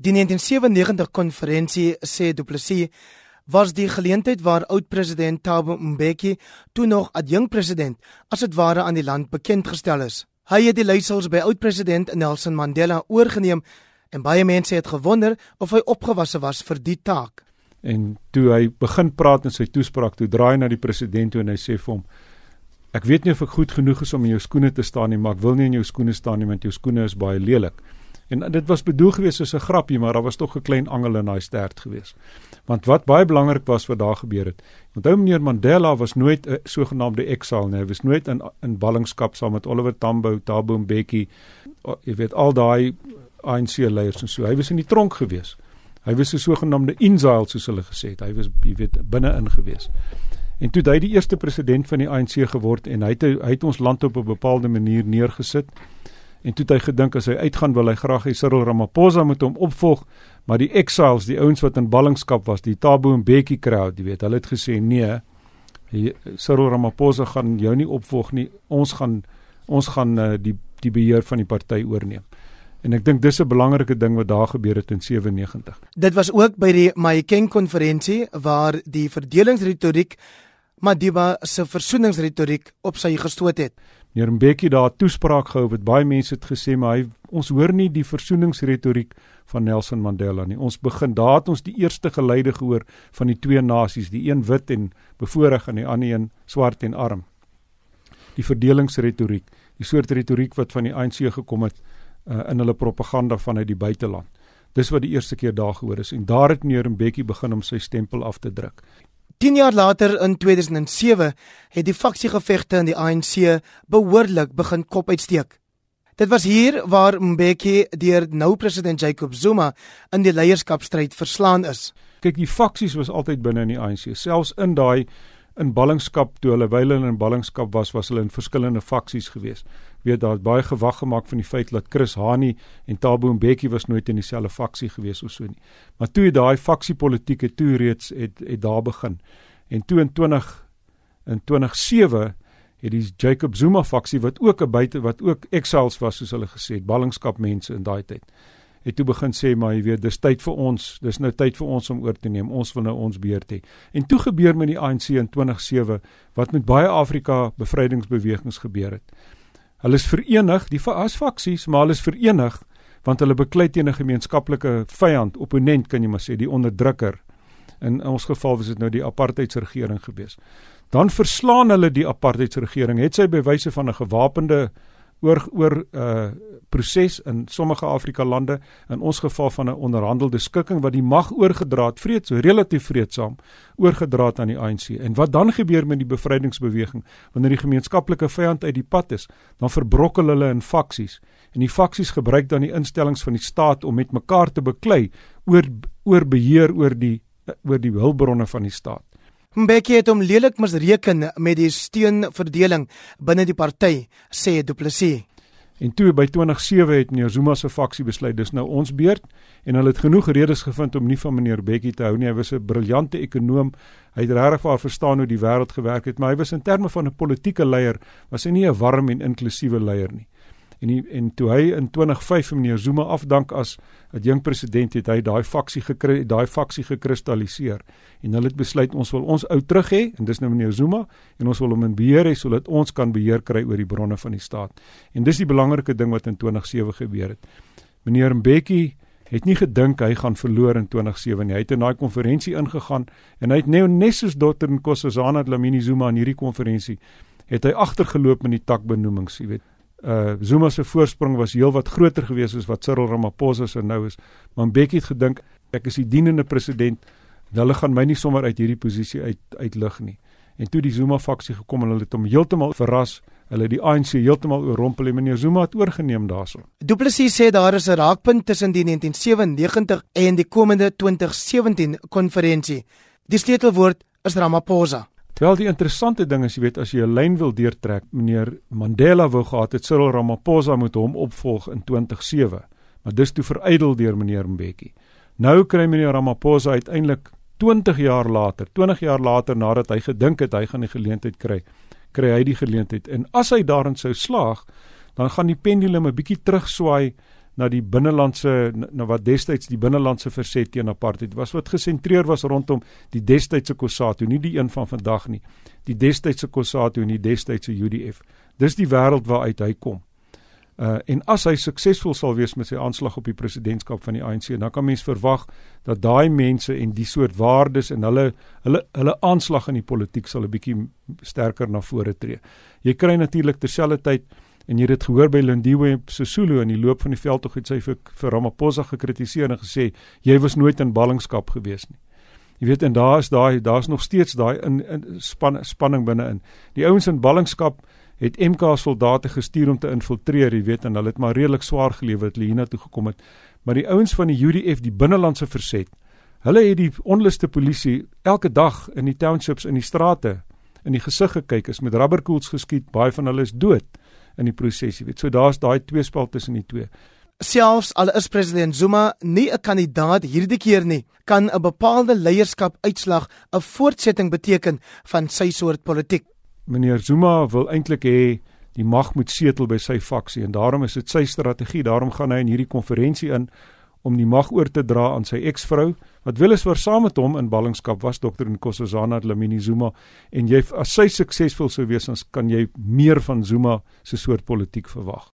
Die 1997 konferensie sê Du Plessis was die geleentheid waar oud-president Thabo Mbeki, toe nog adjunkpresident, as dit ware aan die land bekend gestel is. Hy het die leiersels by oud-president Nelson Mandela oorgeneem en baie mense het gewonder of hy opgewasse was vir die taak. En toe hy begin praat in sy toespraak, toe draai hy na die president toe en hy sê vir hom: "Ek weet nie of ek goed genoeg is om in jou skoene te staan nie, maar ek wil nie in jou skoene staan nie want jou skoene is baie lelik." En dit was bedoel gewees as 'n grapjie, maar daar was tog 'n klein angel in daai stert gewees. Want wat baie belangrik was wat daar gebeur het. Onthou meneer Mandela was nooit 'n sogenaamde exile nie. Hy was nooit in in ballingskap saam met Oliver Tambo, Thabo Mbeki, jy weet al daai ANC leiers en so. Hy was in die tronk gewees. Hy was 'n sogenaamde exile soos hulle gesê het. Hy was jy weet binne-in gewees. En toe hy die eerste president van die ANC geword en hy het hy het ons land op 'n bepaalde manier neergesit. En toe het hy gedink as hy uitgaan wil hy graag hê Cyril Ramaphosa moet hom opvolg, maar die exiles, die ouens wat in ballingskap was, die Tabo en Bekkie crowd, jy weet, hulle het gesê nee. Cyril Ramaphosa gaan jou nie opvolg nie. Ons gaan ons gaan uh, die die beheer van die party oorneem. En ek dink dis 'n belangrike ding wat daar gebeur het in 97. Dit was ook by die Mahikeng konferensie waar die verdelingsretoriek Madiba se versoeningsretoriek op sy gestoot het. Meneer Mbeki daar toespraak gehou wat baie mense het gesê maar hy ons hoor nie die versoeningsretoriek van Nelson Mandela nie. Ons begin daar het ons die eerste geleide gehoor van die twee nasies, die een wit en bevoorreg en die ander een swart en arm. Die verdelingsretoriek, die soort retoriek wat van die ANC gekom het uh, in hulle propaganda vanuit die buiteland. Dis wat die eerste keer daar gehoor is en daar het meneer Mbeki begin om sy stempel af te druk. 10 jaar later in 2007 het die faksiegevegte in die ANC behoorlik begin kop uitsteek. Dit was hier waar Mbeki deur nou president Jacob Zuma in die leierskapstryd verslaan is. Kyk, die faksies was altyd binne in die ANC, selfs in daai in ballingskap toe hulle wyle in ballingskap was, was hulle in verskillende faksies geweest weet daar baie gewag gemaak van die feit dat Chris Hani en Thabo Mbeki was nooit in dieselfde faksie gewees of so nie. Maar toe het daai faksiepolitieke toe reeds het het daar begin. En toe in 20 in 2007 het die Jacob Zuma faksie wat ook 'n buite wat ook exiles was soos hulle gesê het, ballingskap mense in daai tyd. Het toe begin sê maar jy weet dis tyd vir ons, dis nou tyd vir ons om oor te neem. Ons wil nou ons beurt hê. En toe gebeur met die ANC in 2007 wat met baie Afrika bevrydingsbewegings gebeur het. Hulle is verenig, die as faksies, maar hulle is verenig want hulle beklei teen 'n gemeenskaplike vyand, opponent kan jy maar sê, die onderdrukker. In ons geval was dit nou die apartheidsregering gewees. Dan verslaan hulle die apartheidsregering, het sy bewyse van 'n gewapende oor oor uh proses in sommige Afrika lande in ons geval van 'n onderhandelde skikking wat die mag oorgedra het vreed so relatief vreedsaam oorgedra het aan die ANC en wat dan gebeur met die bevrydingsbeweging wanneer die gemeenskaplike vyand uit die pad is dan verbrokkel hulle in faksies. En die faksies gebruik dan die instellings van die staat om met mekaar te beklei oor oor beheer oor die oor die hulpbronne van die staat Mbeki het hom lelik misreken met die steunverdeling binne die party, sê Du Plessis. En toe by 2007 het meneer Zuma se faksie besluit dis nou ons beurt en hulle het genoeg redes gevind om nie van meneer Bekkie te hou nie. Hy was 'n briljante ekonom. Hy het regtig waar verstaan hoe die wêreld gewerk het, maar hy was in terme van 'n politieke leier was hy nie 'n warm en inklusiewe leier nie en die, en toe hy in 2005 meneer Zuma afdank as jong president het hy daai faksie gekry daai faksie gekristalliseer. En hulle het besluit ons wil ons ou terug hê en dis nou meneer Zuma en ons wil hom in beheer hê sodat ons kan beheer kry oor die bronne van die staat. En dis die belangrike ding wat in 2007 gebeur het. Meneer Mbeki het nie gedink hy gaan verloor in 2007 nie. Hy het in daai konferensie ingegaan en hy het nou net soos Dr Nkosazana Dlamini Zuma in hierdie konferensie het hy agtergeloop met die takbenoemings jy weet uh Zuma se voorsprong was heelwat groter geweest as wat Cyril Ramaphosa se nou is. Maar Mbeki het gedink ek is die dienende president. Hulle gaan my nie sommer uit hierdie posisie uit uitlig nie. En toe die Zuma faksie gekom en hulle het hom heeltemal verras. Hulle het die ANC heeltemal oorrompel en meneer Zuma het oorgeneem daarso. Du Plessis sê daar is 'n raakpunt tussen die 1997 en die komende 2017 konferensie. Die sleutelwoord is Ramaphosa. Wel die interessante ding is jy weet as jy 'n lyn wil deurtrek, meneer Mandela wou gehad het Cyril Ramaphosa moet hom opvolg in 2007, maar dis toe verydel deur meneer Mbeki. Nou kry meneer Ramaphosa uiteindelik 20 jaar later, 20 jaar later nadat hy gedink het hy gaan die geleentheid kry, kry hy die geleentheid en as hy daarin sou slaag, dan gaan die pendulum 'n bietjie terugswaai na die binnelandse na wat destyds die binnelandse verset teen apartheid was wat gesentreer was rondom die destydse Kossatu, nie die een van vandag nie. Die destydse Kossatu en die destydse UDF. Dis die wêreld waaruit hy kom. Uh en as hy suksesvol sal wees met sy aanslag op die presidentskap van die ANC, dan kan mens verwag dat daai mense en die soort waardes en hulle hulle hulle aanslag in die politiek sal 'n bietjie sterker na vore tree. Jy kry natuurlik terselfdertyd en jy het dit gehoor by Lindiwe Sisulu in die loop van die veldtog het sy vir, vir Ramaphosa gekritiseer en gesê jy was nooit in ballingskap gewees nie. Jy weet en daar is daai daar's nog steeds daai in, in span, spanning binne-in. Die ouens in ballingskap het MK soldate gestuur om te infiltreer, jy weet, en hulle het maar redelik swaar gelewe het hulle hiernatoe gekom het. Maar die ouens van die UDF, die binnelandse verset, hulle het die onluste polisie elke dag in die townships in die strate in die gesig gekyk, is met rubberkoels geskiet, baie van hulle is dood in die proses, jy weet. So daar's daai tweespel tussen die twee. Selfs al is president Zuma nie 'n kandidaat hierdie keer nie, kan 'n bepaalde leierskap uitslag 'n voortsetting beteken van sy soort politiek meneer Zuma wil eintlik hê die mag moet setel by sy faksie en daarom is dit sy strategie. Daarom gaan hy in hierdie konferensie in om die mag oor te dra aan sy eksvrou wat weliswaar saam met hom in ballingskap was Dr Nkosazana Dlamini Zuma en jy as sy suksesvol sou wees ons kan jy meer van Zuma se soort politiek verwag.